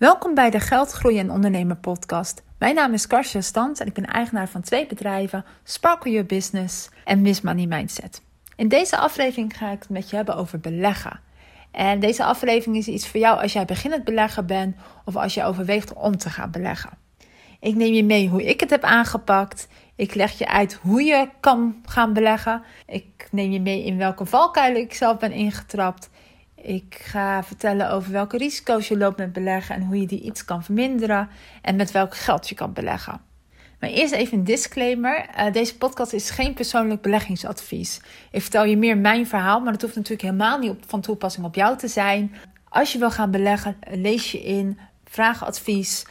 Welkom bij de Geldgroei en Ondernemer podcast. Mijn naam is Karsja Stans en ik ben eigenaar van twee bedrijven, Sparkle Your Business en Miss Money Mindset. In deze aflevering ga ik het met je hebben over beleggen. En deze aflevering is iets voor jou als jij beginnend belegger bent of als je overweegt om te gaan beleggen. Ik neem je mee hoe ik het heb aangepakt. Ik leg je uit hoe je kan gaan beleggen. Ik neem je mee in welke valkuilen ik zelf ben ingetrapt. Ik ga vertellen over welke risico's je loopt met beleggen en hoe je die iets kan verminderen en met welk geld je kan beleggen. Maar eerst even een disclaimer. Uh, deze podcast is geen persoonlijk beleggingsadvies. Ik vertel je meer mijn verhaal, maar dat hoeft natuurlijk helemaal niet van toepassing op jou te zijn. Als je wil gaan beleggen, lees je in, vraag advies.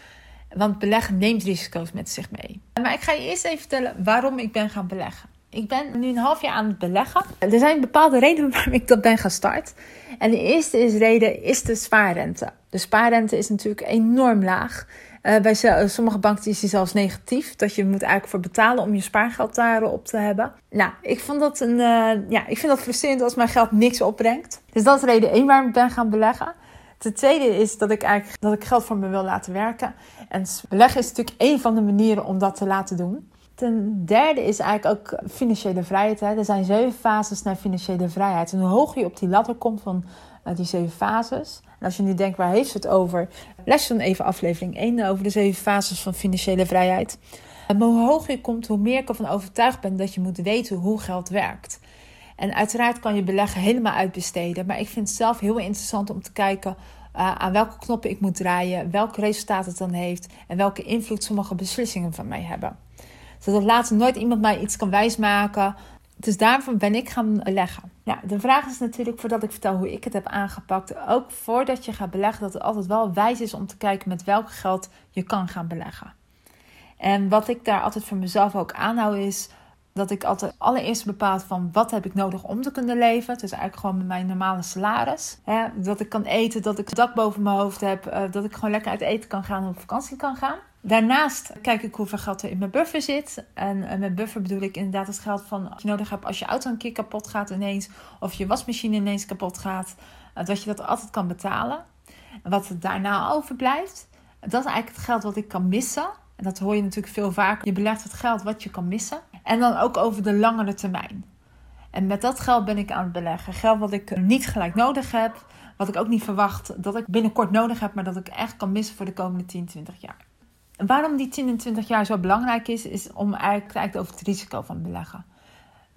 Want beleggen neemt risico's met zich mee. Maar ik ga je eerst even vertellen waarom ik ben gaan beleggen. Ik ben nu een half jaar aan het beleggen. Er zijn bepaalde redenen waarom ik dat ben gestart. En de eerste is reden is de spaarrente. De spaarrente is natuurlijk enorm laag. Uh, bij sommige banken is die zelfs negatief. Dat je moet eigenlijk voor betalen om je spaargeld daarop te hebben. Nou, ik, vond dat een, uh, ja, ik vind dat frustrerend als mijn geld niks opbrengt. Dus dat is reden één waarom ik ben gaan beleggen. Ten tweede is dat ik eigenlijk dat ik geld voor me wil laten werken. En beleggen is natuurlijk één van de manieren om dat te laten doen. Ten derde is eigenlijk ook financiële vrijheid. Hè. Er zijn zeven fases naar financiële vrijheid. En hoe hoger je op die ladder komt van uh, die zeven fases. En als je nu denkt, waar heeft ze het over? Les dan even aflevering 1 over de zeven fases van financiële vrijheid. Maar hoe hoger je komt, hoe meer ik ervan overtuigd ben dat je moet weten hoe geld werkt. En uiteraard kan je beleggen helemaal uitbesteden. Maar ik vind het zelf heel interessant om te kijken uh, aan welke knoppen ik moet draaien, welk resultaat het dan heeft en welke invloed sommige beslissingen van mij hebben. Zodat later nooit iemand mij iets kan wijsmaken. Dus daarvoor ben ik gaan beleggen. Ja, de vraag is natuurlijk, voordat ik vertel hoe ik het heb aangepakt, ook voordat je gaat beleggen, dat het altijd wel wijs is om te kijken met welk geld je kan gaan beleggen. En wat ik daar altijd voor mezelf ook aanhoud is dat ik altijd allereerst bepaal van wat heb ik nodig om te kunnen leven. Dus eigenlijk gewoon mijn normale salaris. Dat ik kan eten, dat ik dak boven mijn hoofd heb, uh, dat ik gewoon lekker uit eten kan gaan en op vakantie kan gaan. Daarnaast kijk ik hoeveel geld er in mijn buffer zit. En met buffer bedoel ik inderdaad het geld van als je nodig hebt als je auto een keer kapot gaat ineens. Of je wasmachine ineens kapot gaat. Uh, dat je dat altijd kan betalen. En wat er daarna overblijft, dat is eigenlijk het geld wat ik kan missen. En dat hoor je natuurlijk veel vaker. Je belegt het geld wat je kan missen. En dan ook over de langere termijn. En met dat geld ben ik aan het beleggen. Geld wat ik niet gelijk nodig heb. Wat ik ook niet verwacht dat ik binnenkort nodig heb. Maar dat ik echt kan missen voor de komende 10, 20 jaar. Waarom die 10 en 20 jaar zo belangrijk is. Is om eigenlijk kijken over het risico van beleggen.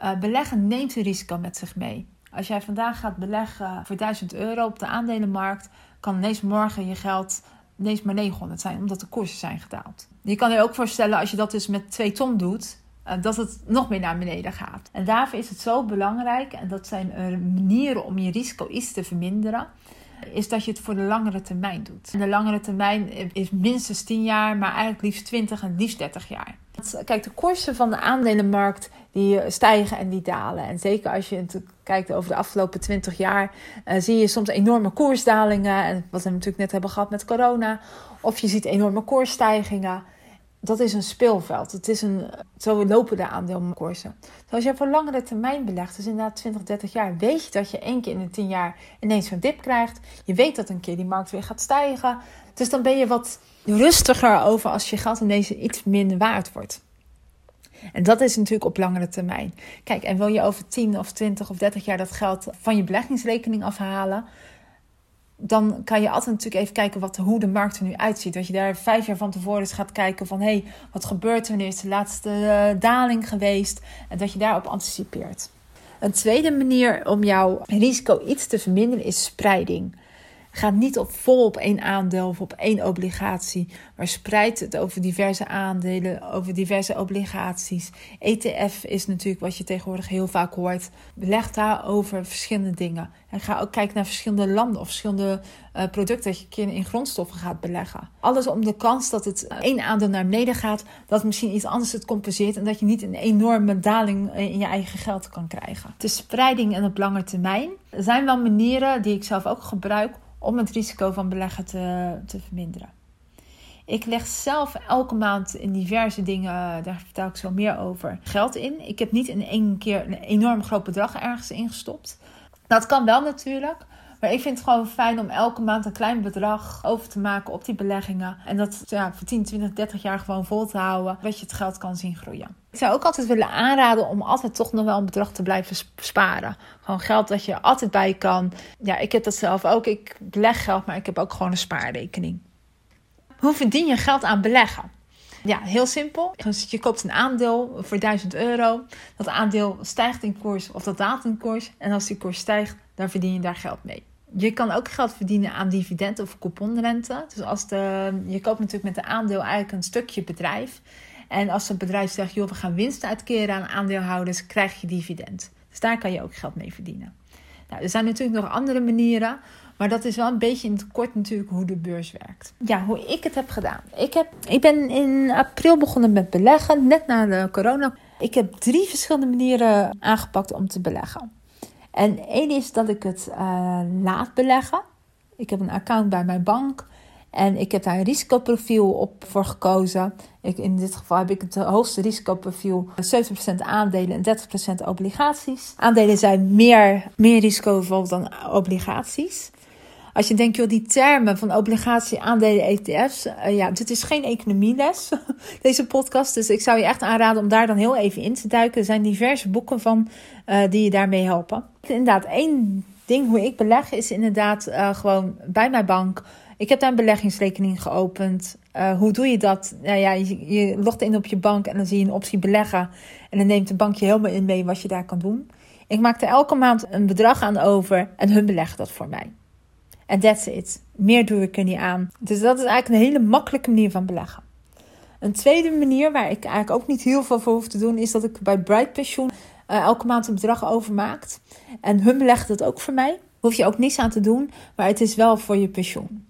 Uh, beleggen neemt een risico met zich mee. Als jij vandaag gaat beleggen voor 1000 euro op de aandelenmarkt. Kan ineens morgen je geld ineens maar 900 zijn. Omdat de koersen zijn gedaald. Je kan je ook voorstellen als je dat dus met 2 ton doet eh, dat het nog meer naar beneden gaat. En daarvoor is het zo belangrijk, en dat zijn manieren om je risico iets te verminderen, is dat je het voor de langere termijn doet. En de langere termijn is minstens 10 jaar, maar eigenlijk liefst 20 en liefst 30 jaar. Kijk, de koersen van de aandelenmarkt die stijgen en die dalen. En zeker als je kijkt over de afgelopen 20 jaar, uh, zie je soms enorme koersdalingen. En wat we natuurlijk net hebben gehad met corona. Of je ziet enorme koersstijgingen dat is een speelveld. Het is een, zo lopen de aandeelkoersen. Dus als je voor langere termijn belegt, dus inderdaad 20, 30 jaar, weet je dat je één keer in de 10 jaar ineens een dip krijgt. Je weet dat een keer die markt weer gaat stijgen. Dus dan ben je wat rustiger over als je geld ineens iets minder waard wordt. En dat is natuurlijk op langere termijn. Kijk, en wil je over 10 of 20 of 30 jaar dat geld van je beleggingsrekening afhalen, dan kan je altijd natuurlijk even kijken wat, hoe de markt er nu uitziet. Dat je daar vijf jaar van tevoren eens gaat kijken van... hé, hey, wat gebeurt er? Wanneer is de laatste uh, daling geweest? En dat je daarop anticipeert. Een tweede manier om jouw risico iets te verminderen is spreiding. Ga niet op vol op één aandeel of op één obligatie, maar spreid het over diverse aandelen, over diverse obligaties. ETF is natuurlijk wat je tegenwoordig heel vaak hoort. Leg daar over verschillende dingen. En ga ook kijken naar verschillende landen of verschillende uh, producten dat je keer in grondstoffen gaat beleggen. Alles om de kans dat het één aandeel naar beneden gaat, dat misschien iets anders het compenseert en dat je niet een enorme daling in je eigen geld kan krijgen. De spreiding en op lange termijn zijn wel manieren die ik zelf ook gebruik om het risico van beleggen te, te verminderen. Ik leg zelf elke maand in diverse dingen, daar vertel ik zo meer over, geld in. Ik heb niet in één keer een enorm groot bedrag ergens ingestopt. Dat kan wel natuurlijk, Maar ik vind het gewoon fijn om elke maand een klein bedrag over te maken op die beleggingen. En dat ja, voor 10, 20, 30 jaar gewoon vol te houden. Dat je het geld kan zien groeien. Ik zou ook altijd willen aanraden om altijd toch nog wel een bedrag te blijven sparen. Gewoon geld dat je altijd bij kan. Ja, ik heb dat zelf ook. Ik beleg geld, maar ik heb ook gewoon een spaarrekening. Hoe verdien je geld aan beleggen? Ja, heel simpel. Je koopt een aandeel voor 1000 euro. Dat aandeel stijgt in koers of dat daalt in koers. En als die koers stijgt, dan verdien je daar geld mee. Je kan ook geld verdienen aan dividend of couponrente. Dus als de, je koopt natuurlijk met de aandeel eigenlijk een stukje bedrijf. En als het bedrijf zegt, joh, we gaan winst uitkeren aan aandeelhouders, krijg je dividend. Dus daar kan je ook geld mee verdienen. Nou, er zijn natuurlijk nog andere manieren. Maar dat is wel een beetje in het kort natuurlijk hoe de beurs werkt. Ja, hoe ik het heb gedaan. Ik, heb, ik ben in april begonnen met beleggen, net na de corona. Ik heb drie verschillende manieren aangepakt om te beleggen. En één is dat ik het uh, laat beleggen. Ik heb een account bij mijn bank. En ik heb daar een risicoprofiel op voor gekozen. Ik, in dit geval heb ik het hoogste risicoprofiel: 70% aandelen en 30% obligaties. Aandelen zijn meer, meer risicovol dan obligaties. Als je denkt, joh, die termen van obligatie, aandelen, ETF's. Uh, ja, dit is geen economieles, deze podcast. Dus ik zou je echt aanraden om daar dan heel even in te duiken. Er zijn diverse boeken van uh, die je daarmee helpen. Inderdaad, één ding hoe ik beleg is inderdaad uh, gewoon bij mijn bank. Ik heb daar een beleggingsrekening geopend. hoe doe je dat? Nou ja, je, je logt in op je bank en dan zie je een optie beleggen. En dan neemt de bank je helemaal in mee wat je daar kan doen. Ik maak er elke maand een bedrag aan over en hun beleggen dat voor mij. En that's it. Meer doe ik er niet aan. Dus dat is eigenlijk een hele makkelijke manier van beleggen. Een tweede manier waar ik eigenlijk ook niet heel veel voor hoef te doen, is dat ik bij Bright Pensioen uh, elke maand een bedrag overmaakt. En hun belegt dat ook voor mij. Hoef je ook niets aan te doen, maar het is wel voor je pensioen.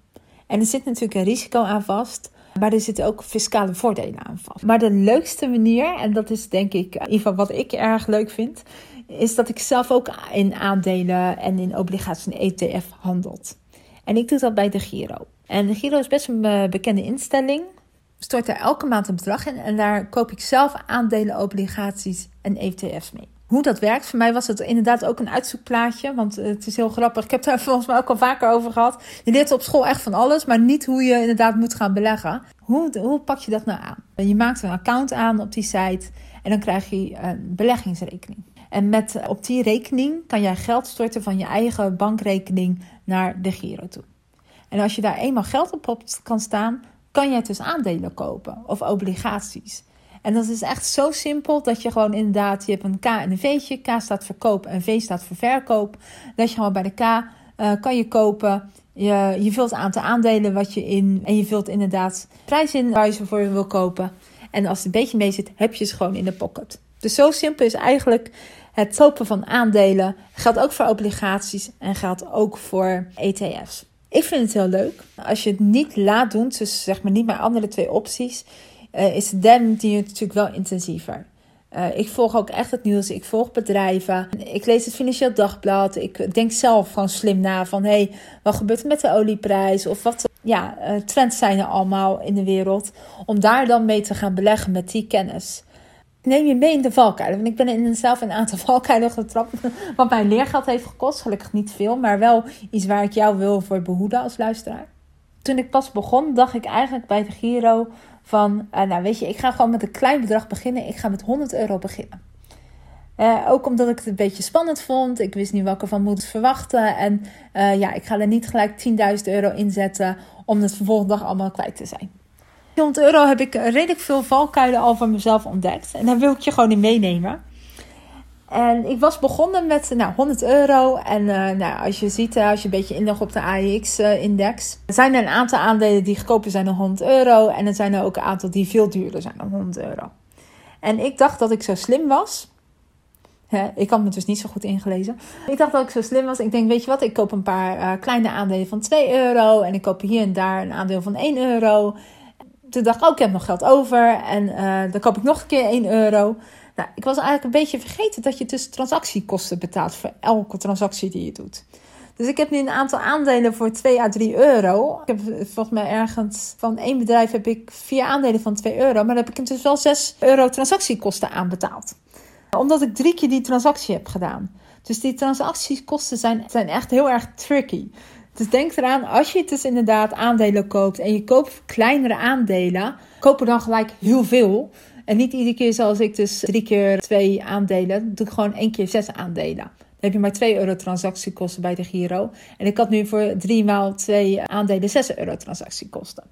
En er zit natuurlijk een risico aan vast. Maar er zitten ook fiscale voordelen aan vast. Maar de leukste manier, en dat is denk ik in ieder geval wat ik erg leuk vind, is dat ik zelf ook in aandelen en in obligaties en ETF handelt. En ik doe dat bij de Giro. En de Giro is best een eh, bekende instelling. Stort er elke maand een bedrag in en daar koop ik zelf aandelen, obligaties en ETF's mee. Hoe dat werkt, voor mij was het inderdaad ook een uitzoekplaatje. Want het is heel grappig. Ik heb daar volgens mij ook al vaker over gehad. Je leert op school echt van alles, maar niet hoe je inderdaad moet gaan beleggen. Hoe, hoe pak je dat nou aan? Je maakt een account aan op die site en dan krijg je een beleggingsrekening. En met, op die rekening kan jij geld storten van je eigen bankrekening naar de Giro toe. En als je daar eenmaal geld op kan staan, kan jij dus aandelen kopen of obligaties. En dat is echt zo simpel dat je gewoon inderdaad, je hebt een K en een V'tje. K staat voor koop en V staat voor verkoop. Dat je gewoon bij de K uh, kan je kopen. Je, je vult het aantal aandelen wat je in. En je vult inderdaad prijs in waar je ze voor wil kopen. En als het een beetje mee zit, heb je ze gewoon in de pocket. Dus zo simpel is eigenlijk het kopen van aandelen geldt ook voor obligaties en geldt ook voor ETF's. Ik vind het heel leuk. Als je het niet laat doen, dus zeg maar niet mijn andere twee opties, uh, is de die natuurlijk wel intensiever. Uh, ik volg ook echt het nieuws. Ik volg bedrijven. Ik lees het Financieel Dagblad. Ik denk zelf gewoon slim na van... hé, hey, wat gebeurt er met de olieprijs? Of wat ja, uh, trends zijn er allemaal in de wereld. Om daar dan mee te gaan beleggen met die kennis neem je mee in de valkuilen. Want ik ben in zelf een aantal valkuilen getrapt. Wat mijn leergeld heeft gekost. Gelukkig niet veel. Maar wel iets waar ik jou wil voor behoeden als luisteraar. Toen ik pas begon, dacht ik eigenlijk bij de Giro van... Uh, nou weet je, ik ga gewoon met een klein bedrag beginnen. Ik ga met 100 euro beginnen. Uh, ook omdat ik het een beetje spannend vond. Ik wist niet wat ik ervan moet verwachten. En uh, ja, ik ga er niet gelijk 10.000 euro inzetten om het de volgende dag allemaal kwijt te zijn. 100 euro heb ik redelijk veel valkuilen al van mezelf ontdekt. En daar wil ik je gewoon in meenemen. En ik was begonnen met nou, 100 euro. En uh, nou, als je ziet, als je een beetje inlogt op de AEX-index, uh, zijn er een aantal aandelen die goedkoper zijn dan 100 euro. En er zijn er ook een aantal die veel duurder zijn dan 100 euro. En ik dacht dat ik zo slim was. ik had me dus niet zo goed ingelezen. Ik dacht dat ik zo slim was. Ik denk, weet je wat, ik koop een paar uh, kleine aandelen van 2 euro. En ik koop hier en daar een aandeel van 1 euro toen dacht ik, oh, ik heb nog geld over. En uh, dan koop ik nog een keer 1 euro. Nou, ik was eigenlijk een beetje vergeten dat je dus transactiekosten betaalt voor elke transactie die je doet. Dus ik heb nu een aantal aandelen voor 2 à 3 euro. Ik heb volgens mij ergens van één bedrijf heb ik vier aandelen van 2 euro. Maar dan heb ik dus wel 6 euro transactiekosten aanbetaald. Omdat ik drie keer die transactie heb gedaan. Dus die transactiekosten zijn, zijn echt heel erg tricky. Dus denk eraan, als je dus inderdaad aandelen koopt en je koopt kleinere aandelen, koop dan gelijk heel veel. En niet iedere keer zoals ik dus drie keer twee aandelen, doe ik gewoon één keer zes aandelen. Dan heb je maar 2 euro transactiekosten bij de Giro. En ik had nu voor 3 maal 2 aandelen 6 euro transactiekosten.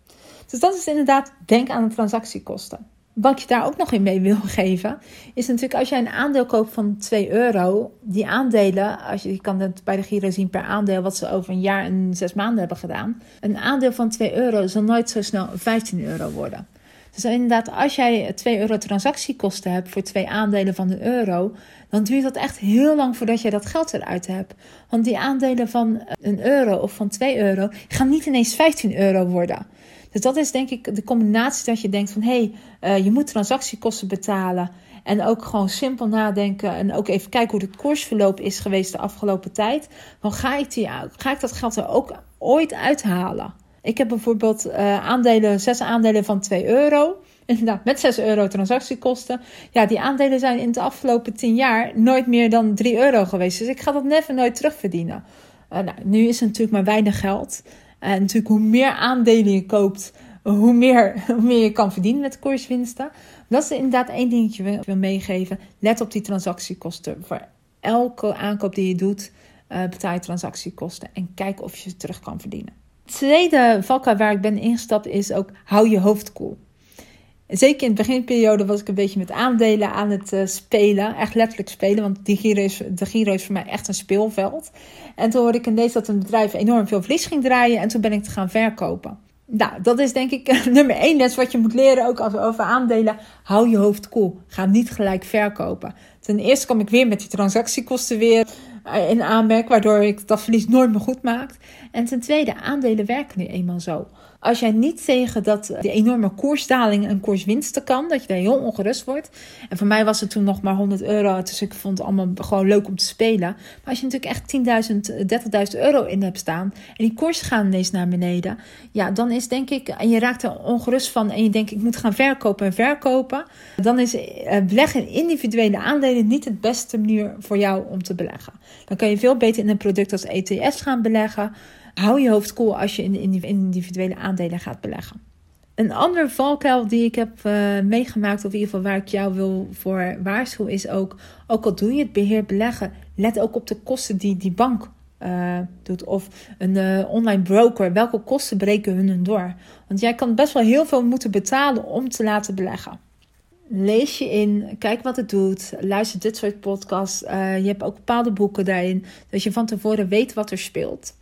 Dus dat is inderdaad, denk aan de transactiekosten. Wat je daar ook nog in mee wil geven, is natuurlijk als jij een aandeel koopt van 2 euro, die aandelen, als je, je kan het bij de Giro zien per aandeel wat ze over een jaar en zes maanden hebben gedaan. Een aandeel van 2 euro zal nooit zo snel 15 euro worden. Dus inderdaad, als jij 2 euro transactiekosten hebt voor twee aandelen van een euro, dan duurt dat echt heel lang voordat je dat geld eruit hebt. Want die aandelen van een euro of van 2 euro gaan niet ineens 15 euro worden. Dus dat is denk ik de combinatie dat je denkt van hé, hey, uh, je moet transactiekosten betalen. En ook gewoon simpel nadenken en ook even kijken hoe het koersverloop is geweest de afgelopen tijd. Dan ga ik, die, ga ik dat geld er ook ooit uithalen. Ik heb bijvoorbeeld uh, aandelen, zes aandelen van 2 euro. Inderdaad, met 6 euro transactiekosten. Ja, die aandelen zijn in de afgelopen 10 jaar nooit meer dan 3 euro geweest. Dus ik ga dat never nooit terugverdienen. Uh, nou, nu is het natuurlijk maar weinig geld. En natuurlijk, hoe meer aandelen je koopt, hoe meer, meer je kan verdienen met koerswinsten. Dat is inderdaad één dingetje ik wil meegeven. Let op die transactiekosten. Voor elke aankoop die je doet, uh, betaal je transactiekosten. En kijk of je ze terug kan verdienen. Het tweede valkuil waar ik ben ingestapt is ook hou je hoofd koel. Zeker in de beginperiode was ik een beetje met aandelen aan het uh, spelen. Echt letterlijk spelen, want de Giro is voor mij echt een speelveld. En toen hoorde ik ineens dat een bedrijf enorm veel verlies ging draaien. En toen ben ik te gaan verkopen. Nou, dat is denk ik nummer één les wat je moet leren, ook over aandelen. Hou je hoofd koel. Ga niet gelijk verkopen. Ten eerste kom ik weer met die transactiekosten weer eh, in aanmerk, waardoor ik dat verlies nooit meer goed maak. En ten tweede, aandelen werken nu eenmaal zo. Als jij niet tegen dat die enorme koersdaling en koerswinsten kan, dat je daar heel ongerust wordt. En voor mij was het toen nog maar 100 euro, dus ik vond het allemaal gewoon leuk om te spelen. Maar als je natuurlijk echt 10.000, 30.000 euro in hebt staan en die koers gaan ineens naar beneden, ja, dan is denk ik, en je raakt er ongerust van en je denkt ik moet gaan verkopen en verkopen, dan is eh, beleggen in individuele aandelen niet het beste manier voor jou om te beleggen. Dan kan je veel beter in een product als ETF's gaan beleggen hou je hoofd koel als je in individuele aandelen gaat beleggen. Een ander valkuil die ik heb uh, meegemaakt, of in ieder geval waar ik jou wil voor waarschuwen, is ook, ook al doe je het beheer beleggen, let ook op de kosten die die bank uh, doet. Of een uh, online broker, welke kosten breken hun door? Want jij kan best wel heel veel moeten betalen om te laten beleggen. Lees je in, kijk wat het doet, luister dit soort podcasts. je hebt ook bepaalde boeken daarin, dat je van tevoren weet wat er speelt.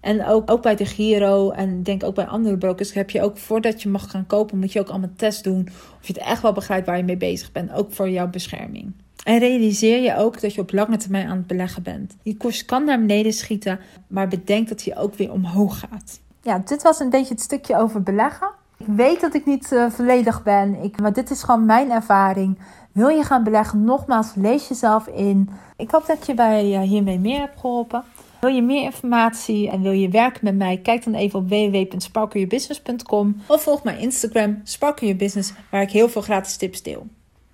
En ook, ook bij de Giro en denk ook bij andere brokers heb je ook voordat je mag gaan kopen, moet je ook allemaal tests doen. Of je het echt wel begrijpt waar je mee bezig bent, ook voor jouw bescherming. En realiseer je ook dat je op lange termijn aan het beleggen bent. Die koers kan naar beneden schieten, maar bedenk dat hij ook weer omhoog gaat. Ja, dit was een beetje het stukje over beleggen. Ik weet dat ik niet uh, volledig ben, ik, maar dit is gewoon mijn ervaring. Wil je gaan beleggen? Nogmaals, lees jezelf in. Ik hoop dat je bij uh, hiermee meer hebt geholpen. Wil je meer informatie en wil je werken met mij? Kijk dan even op www.sparkleyourbusiness.com of volg mijn Instagram Sparkle Your Business waar ik heel veel gratis tips deel.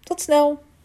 Tot snel!